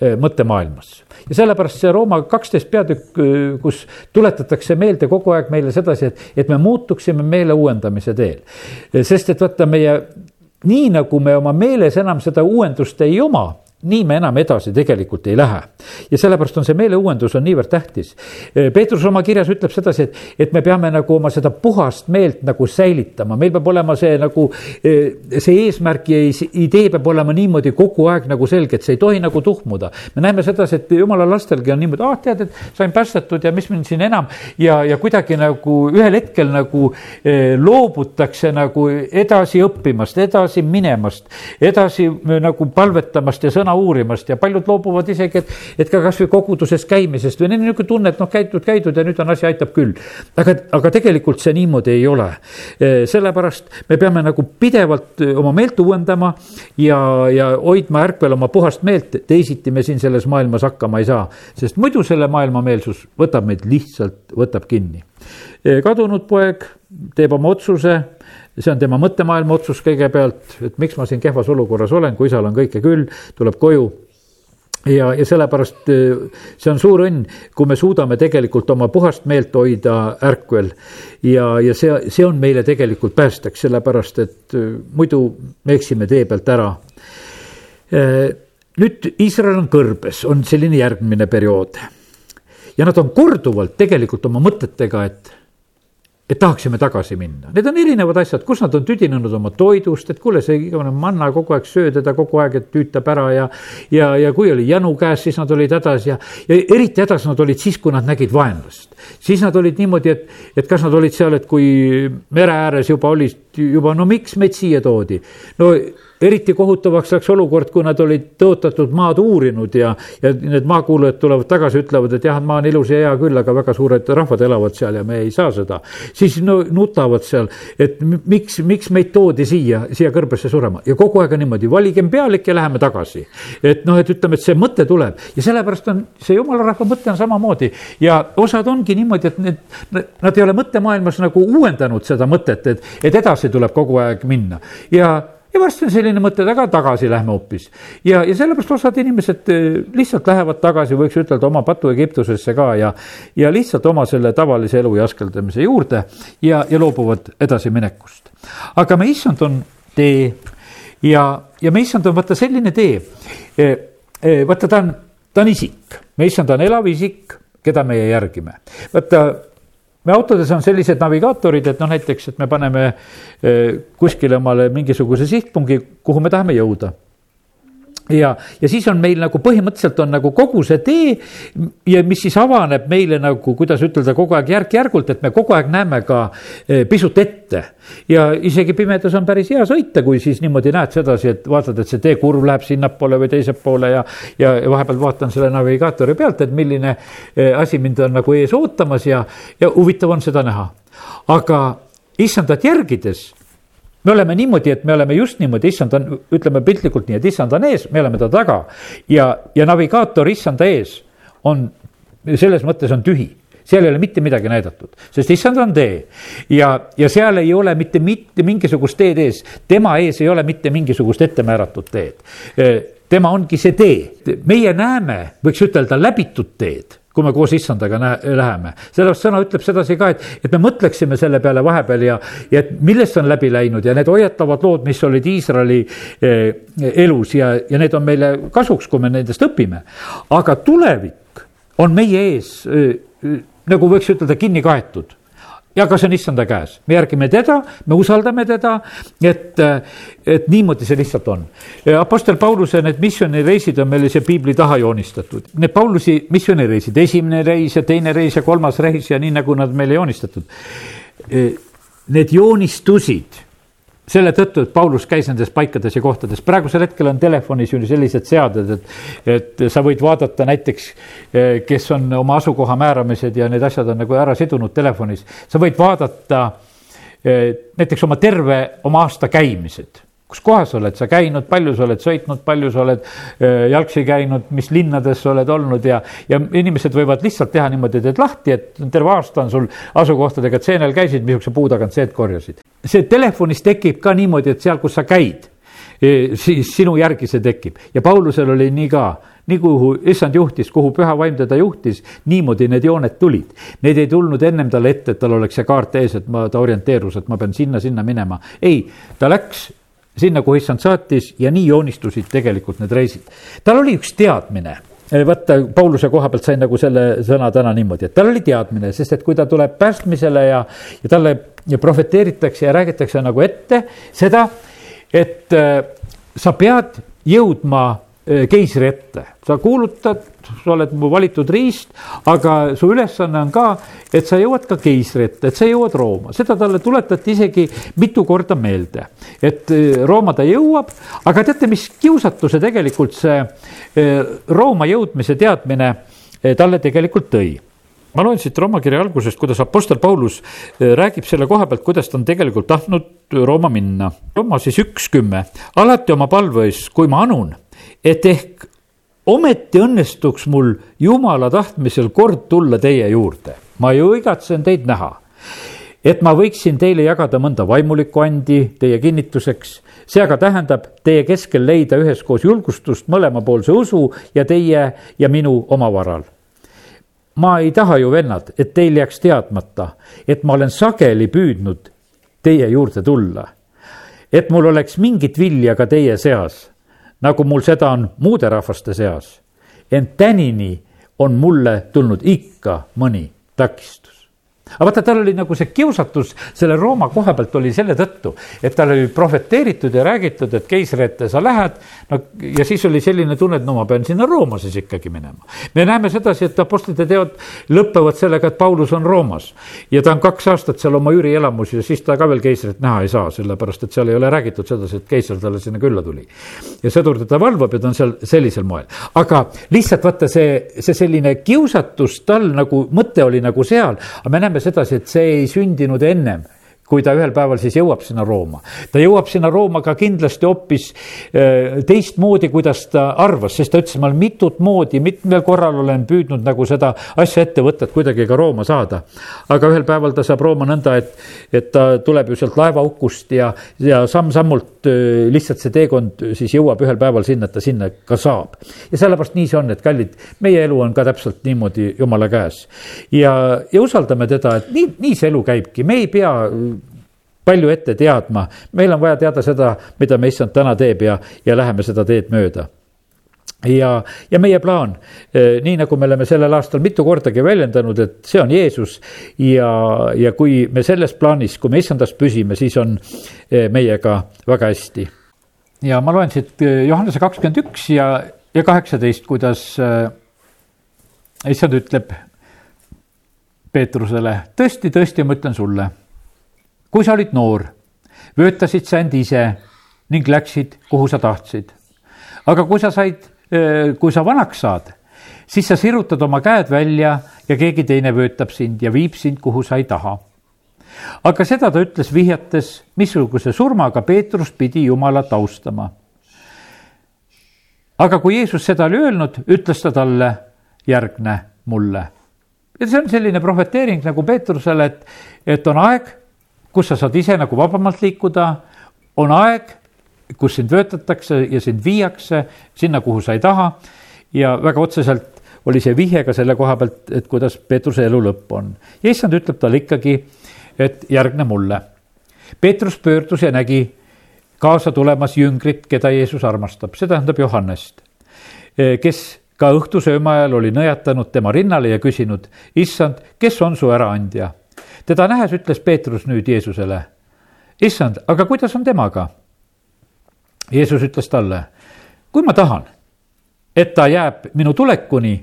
mõttemaailmas ja sellepärast see Rooma kaksteist peatükk, kus tuletatakse meelde kogu aeg meile sedasi, et, et me muutuksime meele uuendamise teel. sest et vaata meie, nii nagu me oma meeles enam seda uuendust ei oma nii me enam edasi tegelikult ei lähe. ja sellepärast on see meeleuuendus on niivõrd tähtis. Peetrus oma kirjas ütleb sedasi, et, et me peame nagu oma seda puhast meelt nagu säilitama, meil peab olema see nagu, see eesmärk ja idee peab olema niimoodi kogu aeg nagu selge, et see ei tohi nagu tuhmuda. me näeme sedasi, et jumala lastelgi on niimoodi, ah tead, et sain päästetud ja mis mind siin enam ja, ja kuidagi nagu ühel hetkel nagu loobutakse nagu edasi õppimast, edasi minemast, edasi nagu palvetamast ja sõna sõna uurimast ja paljud loobuvad isegi, et, et ka kasvõi koguduses käimisest või neil on niisugune tunne, et noh, käidud, käidud ja nüüd on asi, aitab küll. aga, aga tegelikult see niimoodi ei ole. E, sellepärast me peame nagu pidevalt e, oma meelt uuendama ja, ja hoidma ärkvel oma puhast meelt, teisiti me siin selles maailmas hakkama ei saa, sest muidu selle maailma meelsus võtab meid lihtsalt, võtab kinni. E, kadunud poeg teeb oma otsuse see on tema mõttemaailma otsus kõigepealt, et miks ma siin kehvas olukorras olen, kui isal on kõike küll, tuleb koju ja, ja sellepärast eh, see on suur õnn, kui me suudame tegelikult oma puhast meelt hoida ärkvel. ja, ja see, see on meile tegelikult päästeks, sellepärast et eh, muidu me eksime tee pealt ära. Eh, nüüd Iisrael on kõrbes, on selline järgmine periood. ja nad on korduvalt tegelikult oma mõtetega, et et tahaksime tagasi minna. Need on erinevad asjad, kus nad on tüdinenud oma toidust, et kuule, see igavene manna kogu aeg söö teda kogu aeg, et tüütab ära ja. ja, ja kui oli janu käes, siis nad olid hädas ja, ja eriti hädas nad olid siis, kui nad nägid vaenlast. siis nad olid niimoodi, et, et kas nad olid seal, et kui mere ääres juba olid juba, no miks meid siia toodi. no eriti kohutavaks läks olukord, kui nad olid tõotatud maad uurinud ja, ja need maakuulajad tulevad tagasi, ütlevad, et jah, maa on ilus ja hea küll, aga väga suured rahvad elavad seal ja me ei saa seda. siis no nutavad seal, et miks, miks meid toodi siia, siia kõrbesse surema ja kogu aeg on niimoodi, valigem pealik ja läheme tagasi. et noh, et ütleme, et see mõte tuleb ja sellepärast on see jumala rahva mõte on samamoodi ja osad ongi niimoodi, et need, nad ei ole mõttemaailmas nagu uuendanud seda mõtet, et, et edasi tuleb kogu aeg minna ja ja varsti on selline mõte, aga tagasi lähme hoopis. ja, ja sellepärast osad inimesed eh, lihtsalt lähevad tagasi, võiks ütelda, oma patu Egiptusesse ka ja, ja lihtsalt oma selle tavalise elu jaskeldamise juurde ja, ja loobuvad edasiminekust. aga me issand on tee ja, ja me issand on vaata selline tee. Eh, eh, vaata, ta on, ta on isik, me issand on elav isik, keda meie järgime. vaata me autodes on sellised navigaatorid, et noh, näiteks, et me paneme eh, kuskile omale mingisuguse sihtpungi, kuhu me tahame jõuda ja, ja siis on meil nagu põhimõtteliselt on nagu kogu see tee ja mis siis avaneb meile nagu, kuidas ütelda, kogu aeg järk-järgult, et me kogu aeg näeme ka eh, pisut ette. ja isegi pimedas on päris hea sõita, kui siis niimoodi näed sedasi, et vaatad, et see teekurv läheb sinnapoole või teisepoole ja, ja, vahepeal vaatan selle navigaatori pealt, et milline eh, asi mind on nagu ees ootamas ja, ja huvitav on seda näha. aga issandat järgides me oleme niimoodi, et me oleme just niimoodi, issand on, ütleme piltlikult nii, et issand on ees, me oleme ta taga. Ja, ja navigaator issanda ees on, selles mõttes on tühi. Seal ei ole mitte midagi näidatud, sest issand on tee. Ja, ja seal ei ole mitte, mitte mingisugust teed ees, tema ees ei ole mitte mingisugust ettemääratud teed. tema ongi see tee, meie näeme, võiks ütelda, läbitud teed kui me koos issandaga näe, läheme. sellepärast sõna ütleb sedasi ka, et, et me mõtleksime selle peale vahepeal ja, ja et millest on läbi läinud ja need hoiatavad lood, mis olid Iisraeli eh, elus ja, ja need on meile kasuks, kui me nendest õpime. aga tulevik on meie ees eh, nagu võiks ütelda, kinni kaetud ja ka see on issanda käes, me järgime teda, me usaldame teda, et, et niimoodi see lihtsalt on. Apostel Pauluse need missioonireisid on meile siia piibli taha joonistatud. Need Paulusi missioonireisid, esimene reis ja teine reis ja kolmas reis ja nii, nagu nad meile joonistatud. Need joonistusid selle tõttu, et Paulus käis nendes paikades ja kohtades, praegusel hetkel on telefonis ju sellised seaded, et, et sa võid vaadata näiteks, eh, kes on oma asukoha määramised ja need asjad on nagu ära sidunud telefonis. sa võid vaadata eh, näiteks oma terve, oma aasta käimised kus kohas oled sa käinud, palju sa oled sõitnud, palju sa oled jalgsi käinud, mis linnades sa oled olnud ja, ja inimesed võivad lihtsalt teha niimoodi, teed lahti, et terve aasta on sul asukohtadega, et seenel käisid, missuguse puu tagant seed korjasid. see telefonis tekib ka niimoodi, et seal, kus sa käid, e, siis sinu järgi see tekib ja Paulusel oli nii ka nii kuhu issand juhtis, kuhu püha vaim teda juhtis, niimoodi need jooned tulid. Need ei tulnud ennem talle ette, et tal oleks see kaart ees, et ma, ta orienteerus, et ma pean sinna-sinna minema. ei, ta läks sinna, kuhu issand saatis ja nii joonistusid tegelikult need reisid. tal oli üks teadmine vaata, Pauluse koha pealt sain nagu selle sõna täna niimoodi, et tal oli teadmine, sest et kui ta tuleb päästmisele ja, ja talle ja profeteeritakse ja räägitakse nagu ette seda, et äh, sa pead jõudma keisri ette, sa kuulutad sa oled mu valitud riist, aga su ülesanne on ka, et sa jõuad ka keisri ette, et sa jõuad Rooma, seda talle tuletati isegi mitu korda meelde. et eh, Rooma ta jõuab, aga teate, mis kiusatuse tegelikult see eh, Rooma jõudmise teadmine talle tegelikult tõi ma loen siit Rooma kirja algusest, kuidas Apostel Paulus räägib selle koha pealt, kuidas ta on tegelikult tahtnud Rooma minna. Rooma siis üks kümme, alati oma palves, kui ma anun, et ehk ometi õnnestuks mul jumala tahtmisel kord tulla teie juurde, ma ju igatsen teid näha. et ma võiksin teile jagada mõnda vaimulikku andi teie kinnituseks, see aga tähendab teie keskel leida üheskoos julgustust mõlemapoolse usu ja teie ja minu omavaral ma ei taha ju, vennad, et teil jääks teadmata, et ma olen sageli püüdnud teie juurde tulla. et mul oleks mingit vilja ka teie seas nagu mul seda on muude rahvaste seas. ent tänini on mulle tulnud ikka mõni takistus aga vaata, tal oli nagu see kiusatus selle Rooma koha pealt oli selle tõttu, et tal oli prohveteeritud ja räägitud, et keisri ette sa lähed. no ja siis oli selline tunne, et no ma pean sinna Rooma siis ikkagi minema. me näeme sedasi, et Apostlite teod lõpevad sellega, et Paulus on Roomas. ja ta on kaks aastat seal oma üürielamus ja siis ta ka veel keisrit näha ei saa, sellepärast et seal ei ole räägitud sedasi, et keiser talle sinna külla tuli. ja sõdur teda valvab ja ta on seal sellisel moel, aga lihtsalt vaata see, see selline kiusatus tal nagu, mõte oli nagu seal, aga me näeme näeme sedasi, et see ei sündinud ennem kui ta ühel päeval siis jõuab sinna Rooma. ta jõuab sinna Rooma ka kindlasti hoopis äh, teistmoodi, kuidas ta arvas, sest ta ütles, ma olen mitut moodi, mitmel korral olen püüdnud nagu seda asja ette võtta, et kuidagi ka Rooma saada. aga ühel päeval ta saab Rooma nõnda, et, et ta tuleb ju sealt laevaukust ja, ja samm-sammult äh, lihtsalt see teekond siis jõuab ühel päeval sinna, et ta sinna ka saab. ja sellepärast nii see on, et kallid, meie elu on ka täpselt niimoodi jumala käes. ja, ja usaldame teda, et nii, nii see elu käibki, me ei pea palju ette teadma, meil on vaja teada seda, mida me issand täna teeb ja, ja läheme seda teed mööda ja, ja meie plaan, eh, nii nagu me oleme sellel aastal mitu kordagi väljendanud, et see on Jeesus ja, ja kui me selles plaanis, kui me issandas püsime, siis on eh, meiega väga hästi. ja ma loen siit eh, Johannese kakskümmend üks ja, ja kaheksateist, kuidas issand ütleb Peetrusele, tõesti, tõesti, ma ütlen sulle kui sa olid noor, vöötasid sa end ise ning läksid, kuhu sa tahtsid. aga kui sa said, kui sa vanaks saad, siis sa sirutad oma käed välja ja keegi teine vöötab sind ja viib sind, kuhu sa ei taha. aga seda ta ütles vihjates, missuguse surmaga Peetrus pidi Jumalat austama. aga kui Jeesus seda oli öelnud, ütles ta talle, järgne mulle. ja see on selline prohveteering nagu Peetrusele, et, et on aeg kus sa saad ise nagu vabamalt liikuda, on aeg, kus sind vöötatakse ja sind viiakse sinna, kuhu sa ei taha. ja väga otseselt oli see vihje ka selle koha pealt, et kuidas Peetruse elu lõpp on. ja issand ütleb talle ikkagi, et järgne mulle. Peetrus pöördus ja nägi kaasa tulemas jüngrit, keda Jeesus armastab, see tähendab Johannest, kes ka õhtusööma ajal oli nõjatanud tema rinnale ja küsinud, issand, kes on su äraandja teda nähes ütles Peetrus nüüd Jeesusele, issand, aga kuidas on temaga? Jeesus ütles talle, kui ma tahan, et ta jääb minu tulekuni,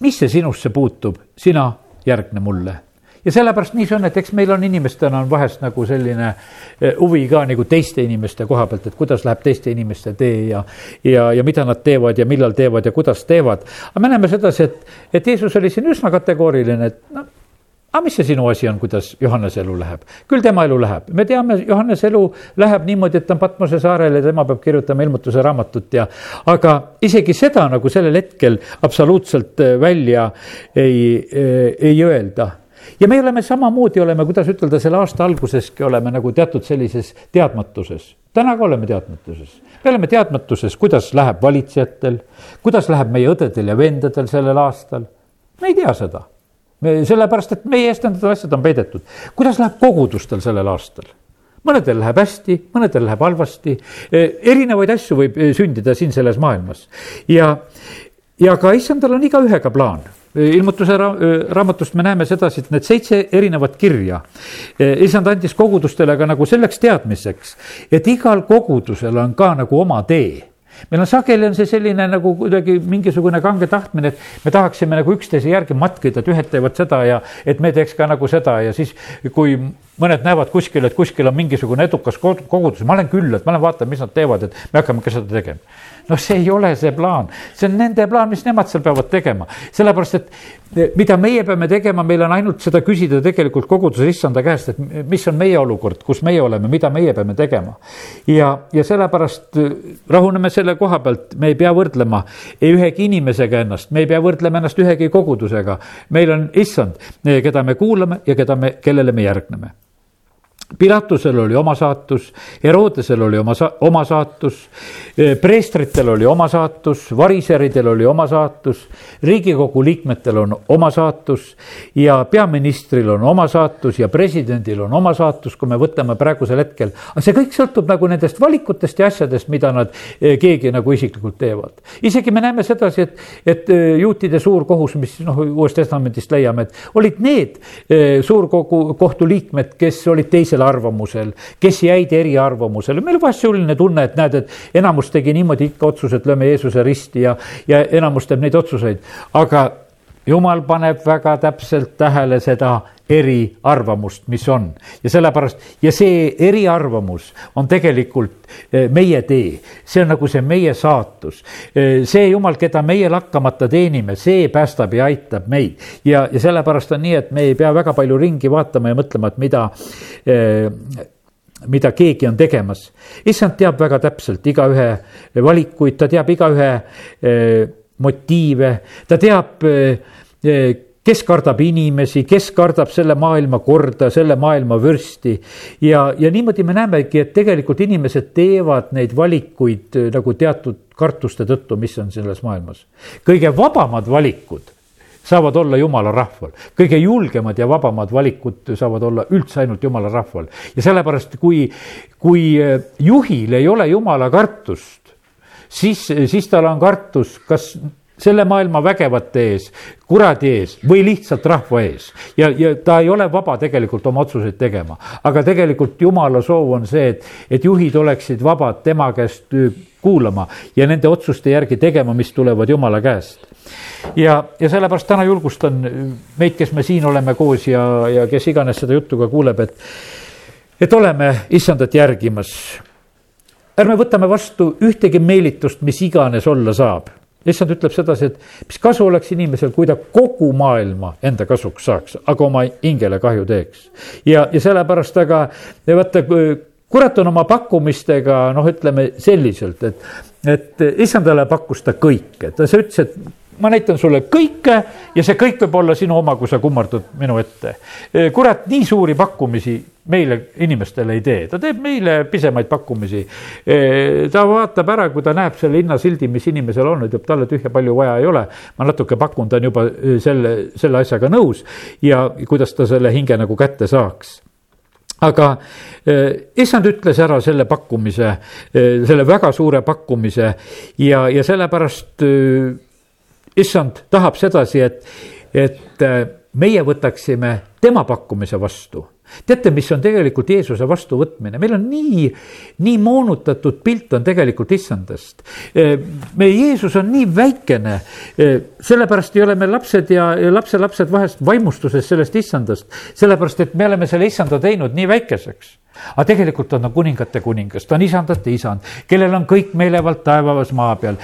mis see sinusse puutub, sina järgne mulle ja sellepärast nii see on, et eks meil on inimestena on vahest nagu selline eh, huvi ka nagu teiste inimeste koha pealt, et kuidas läheb teiste inimeste tee ja, ja, ja mida nad teevad ja millal teevad ja kuidas teevad. aga me näeme sedasi, et, et Jeesus oli siin üsna kategooriline, et noh, aga mis see sinu asi on, kuidas Johannese elu läheb? küll tema elu läheb, me teame, Johannese elu läheb niimoodi, et ta on Patmose saarel ja tema peab kirjutama ilmutuse raamatut ja aga isegi seda nagu sellel hetkel absoluutselt äh, välja ei, äh, ei öelda ja me oleme samamoodi, oleme, kuidas ütelda, selle aasta alguseski oleme nagu teatud sellises teadmatuses. täna ka oleme teadmatuses. me oleme teadmatuses, kuidas läheb valitsejatel, kuidas läheb meie õdedel ja vendadel sellel aastal. me ei tea seda me sellepärast, et meie eest need asjad on peidetud. kuidas läheb kogudustel sellel aastal? mõnedel läheb hästi, mõnedel läheb halvasti, e, erinevaid asju võib e, sündida siin selles maailmas ja, ja ka issandal on igaühega plaan e, ilmutuse ra raamatust me näeme sedasi, et need seitse erinevat kirja, issand andis kogudustele ka nagu selleks teadmiseks, et igal kogudusel on ka nagu oma tee meil on sageli on see selline nagu kuidagi mingisugune kange tahtmine, et me tahaksime nagu üksteise järgi matkida, et ühed teevad seda ja et me teeks ka nagu seda ja siis, kui mõned näevad kuskil, et kuskil on mingisugune edukas kogudus, ma lähen külla, et ma lähen vaatan, mis nad teevad, et me hakkame ka seda tegema noh, see ei ole see plaan, see on nende plaan, mis nemad seal peavad tegema, sellepärast et eh, mida meie peame tegema, meil on ainult seda küsida tegelikult koguduse issanda käest, et mis on meie olukord, kus meie oleme, mida meie peame tegema. ja, ja sellepärast eh, rahuneme selle koha pealt, me ei pea võrdlema ei ühegi inimesega ennast, me ei pea võrdlema ennast ühegi kogudusega. meil on issand, eh, keda me kuulame ja keda me, kellele me järgneme Pilatusel oli oma saatus, Herodesel oli oma sa-, oma saatus, eh, preestritel oli oma saatus, variseridel oli oma saatus, riigikogu liikmetel on oma saatus ja peaministril on oma saatus ja presidendil on oma saatus, kui me võtame praegusel hetkel. aga see kõik sõltub nagu nendest valikutest ja asjadest, mida nad eh, keegi nagu isiklikult teevad. isegi me näeme sedasi, et, et eh, juutide suur kohus, mis noh, Uuest Testamendist leiame, et olid need suurkogu kohtu liikmed, kes olid teisel teisel arvamusel, kes jäid eriarvamusele, meil vahest selline tunne, et näed, et enamus tegi niimoodi ikka otsuse, et lööme Jeesuse risti ja, ja enamus teeb neid otsuseid, aga jumal paneb väga täpselt tähele seda eriarvamust, mis on ja sellepärast ja see eriarvamus on tegelikult eh, meie tee, see on nagu see meie saatus. Eh, see jumal, keda meie lakkamata teenime, see päästab ja aitab meid ja, ja sellepärast on nii, et me ei pea väga palju ringi vaatama ja mõtlema, et mida eh, mida keegi on tegemas. issand teab väga täpselt igaühe valikuid, ta teab igaühe motiive, ta teab kes kardab inimesi, kes kardab selle maailma korda, selle maailma vürsti. ja, ja niimoodi me näemegi, et tegelikult inimesed teevad neid valikuid äh, nagu teatud kartuste tõttu, mis on selles maailmas. kõige vabamad valikud saavad olla jumala rahval. kõige julgemad ja vabamad valikud saavad olla üldse ainult jumala rahval. ja sellepärast, kui, kui äh, juhil ei ole jumala kartust, siis, siis tal on kartus, kas selle maailma vägevate ees, kuradi ees või lihtsalt rahva ees. ja, ja ta ei ole vaba tegelikult oma otsuseid tegema, aga tegelikult jumala soov on see, et, et juhid oleksid vabad tema käest kuulama ja nende otsuste järgi tegema, mis tulevad jumala käest. ja, ja sellepärast täna julgustan meid, kes me siin oleme koos ja, ja kes iganes seda juttu ka kuuleb, et, et oleme issandat järgimas. ärme võtame vastu ühtegi meelitust, mis iganes olla saab issand ütleb sedasi, et mis kasu oleks inimesel, kui ta kogu maailma enda kasuks saaks, aga oma hingele kahju teeks. ja, ja sellepärast, aga vaata, kurat on oma pakkumistega noh, ütleme selliselt, et, et issandale pakkus ta kõike, ta ütles, et ma näitan sulle kõike ja see kõik võib olla sinu oma, kui sa kummardud minu ette. kurat nii suuri pakkumisi meile, inimestele ei tee, ta teeb meile pisemaid pakkumisi. ta vaatab ära, kui ta näeb selle hinnasildi, mis inimesel on, ütleb talle tühja palju vaja ei ole. ma natuke pakun, ta on juba selle, selle asjaga nõus ja kuidas ta selle hinge nagu kätte saaks aga issand ütles ära selle pakkumise, selle väga suure pakkumise ja, ja sellepärast issand tahab sedasi, et, et meie võtaksime tema pakkumise vastu teate, mis on tegelikult Jeesuse vastuvõtmine, meil on nii, nii moonutatud pilt on tegelikult issandast. meie Jeesus on nii väikene, sellepärast ei ole me lapsed ja, ja lapselapsed vahest vaimustuses sellest issandast, sellepärast et me oleme selle issanda teinud nii väikeseks aga tegelikult on ta kuningate kuningas, ta on isandate isand, kellel on kõik meelevald taevas maa peal,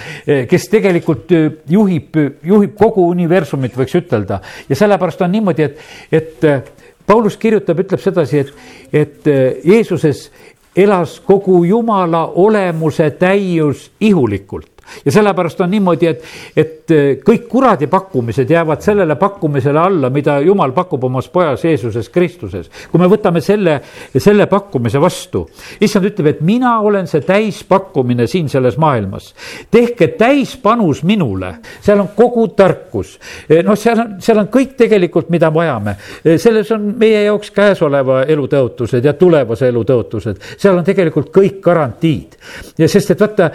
kes tegelikult juhib, juhib kogu universumit, võiks ütelda. ja sellepärast on niimoodi, et, et Paulus kirjutab, ütleb sedasi, et, et äh, Jeesuses elas kogu Jumala olemuse täius ihulikult. Ja sellepärast on niimoodi, et, et kõik kuradi pakkumised jäävad sellele pakkumisele alla, mida jumal pakub omas pojas Jeesuses Kristuses. kui me võtame selle, selle pakkumise vastu, issand ütleb, et mina olen see täispakkumine siin selles maailmas. tehke täispanus minule, seal on kogu tarkus, eh, noh, seal on, seal on kõik tegelikult, mida vajame. Eh, selles on meie jaoks käesoleva elu tõotused ja tulevase elu tõotused, seal on tegelikult kõik garantiid. ja sest, et vaata,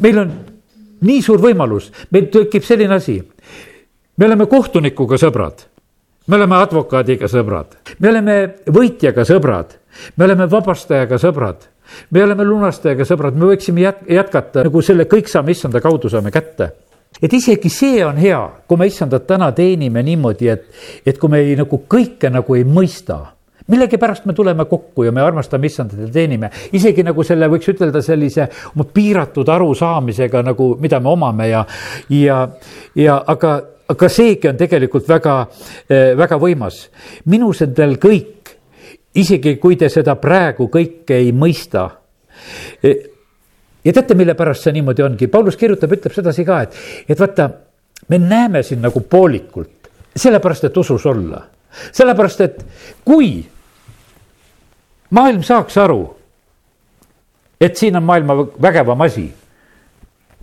meil on nii suur võimalus, meil tekib selline asi. me oleme kohtunikuga sõbrad, me oleme advokaadiga sõbrad, me oleme võitjaga sõbrad, me oleme vabastajaga sõbrad. Me oleme lunastajaga sõbrad, me võiksime jät-, jätkata, nagu selle kõik saame issanda kaudu saame kätte. et isegi see on hea, kui me issandat täna teenime niimoodi, et, et kui me ei, nagu kõike nagu ei mõista millegipärast me tuleme kokku ja me armastame issandat ja teenime, isegi nagu selle võiks ütelda sellise oma piiratud arusaamisega nagu, mida me omame ja, ja, ja aga, aga seegi on tegelikult väga, eh, väga võimas. minus on teil kõik, isegi kui te seda praegu kõike ei mõista eh, ja teate, mille pärast see niimoodi ongi, Paulus kirjutab, ütleb sedasi ka, et, et vaata, me näeme siin nagu poolikult, sellepärast et usus olla. Sellepärast, et kui maailm saaks aru, et siin on maailma vägevam asi.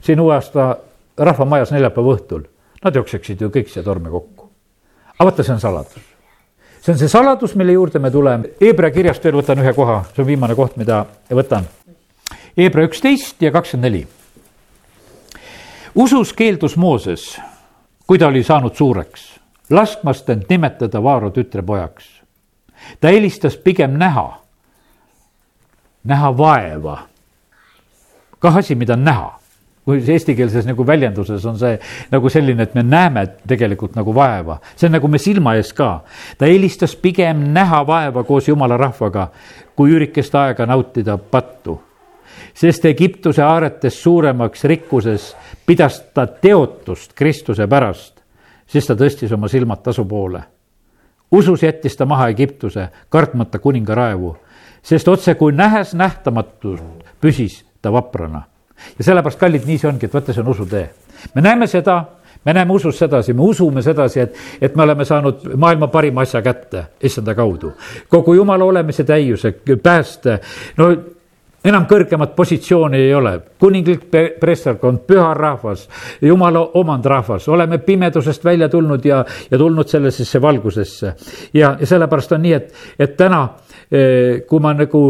siin uue aasta rahvamajas neljapäeva õhtul, nad jookseksid ju kõik siia tormi kokku. aga vaata, see on saladus. see on see saladus, mille juurde me tuleme. Hebra kirjast veel võtan ühe koha, see on viimane koht, mida võtan. Hebra üksteist ja kakskümmend neli. usus keeldus Mooses, kui ta oli saanud suureks, laskmast end nimetada Vaaro tütrepojaks. ta eelistas pigem näha näha vaeva. kah asi, mida näha kui eestikeelses nagu väljenduses on see nagu selline, et me näeme tegelikult nagu vaeva, see on nagu me silma ees ka. ta eelistas pigem näha vaeva koos jumala rahvaga, kui üürikest aega nautida pattu. sest Egiptuse aaretes suuremaks rikkuses pidas ta teotust Kristuse pärast, siis ta tõstis oma silmad tasu poole. usus jättis ta maha Egiptuse, kartmata kuninga raevu sest otse kui nähes nähtamatult püsis ta vaprana. ja sellepärast, kallid, nii see ongi, et vaata, see on usutee. me näeme seda, me näeme usus sedasi, me usume sedasi, et, et me oleme saanud maailma parima asja kätte, issanda kaudu. kogu jumala olemise täiuse, pääste, no enam kõrgemat positsiooni ei ole, kuninglik preesterkond, püha rahvas, jumala omandrahvas, oleme pimedusest välja tulnud ja, ja tulnud sellisesse valgusesse. ja, ja sellepärast on nii, et, et täna kui ma nagu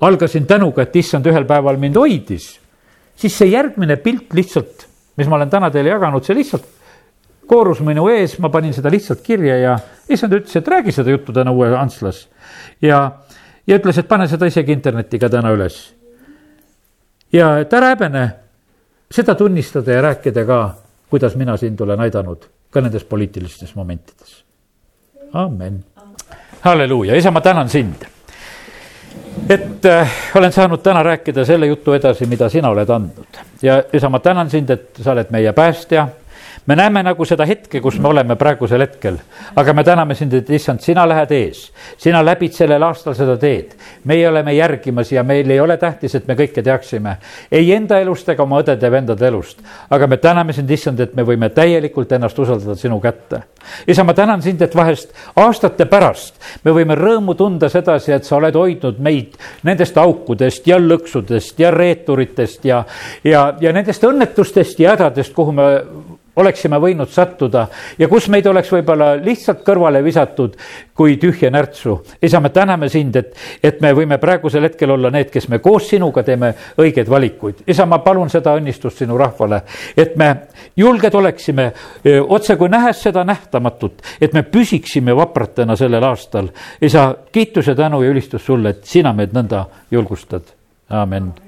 algasin tänuga, et issand ühel päeval mind hoidis, siis see järgmine pilt lihtsalt, mis ma olen täna teile jaganud, see lihtsalt koorus minu ees, ma panin seda lihtsalt kirja ja issand ütles, et räägi seda juttu täna uue Antslas. ja, ja ütles, et pane seda isegi internetti ka täna üles. ja et ära häbene seda tunnistada ja rääkida ka, kuidas mina sind olen aidanud ka nendes poliitilistes momentides. amen. halleluuja, isa, ma tänan sind et äh, olen saanud täna rääkida selle jutu edasi, mida sina oled andnud. Ja isa, ma tänan sind, et sa oled meie päästja me näeme nagu seda hetke, kus me oleme praegusel hetkel, aga me täname sind, et issand, sina lähed ees, sina läbid sellel aastal seda teed. meie oleme järgimas ja meil ei ole tähtis, et me kõike teaksime, ei enda elust ega oma õdede-vendade elust, aga me täname sind, issand, et me võime täielikult ennast usaldada sinu kätte. isa, ma tänan sind, et vahest aastate pärast me võime rõõmu tunda sedasi, et sa oled hoidnud meid nendest aukudest ja lõksudest ja reeturitest ja, ja, ja nendest õnnetustest ja hädadest, kuhu me oleksime võinud sattuda ja kus meid oleks võib-olla lihtsalt kõrvale visatud kui tühja närtsu. isa, me täname sind, et, et me võime praegusel hetkel olla need, kes me koos sinuga teeme õigeid valikuid. isa, ma palun seda õnnistust sinu rahvale, et me julged oleksime otse kui nähes seda nähtamatut, et me püsiksime vapratena sellel aastal. isa, kiitus ja tänu ja ülistus sulle, et sina meid nõnda julgustad. amin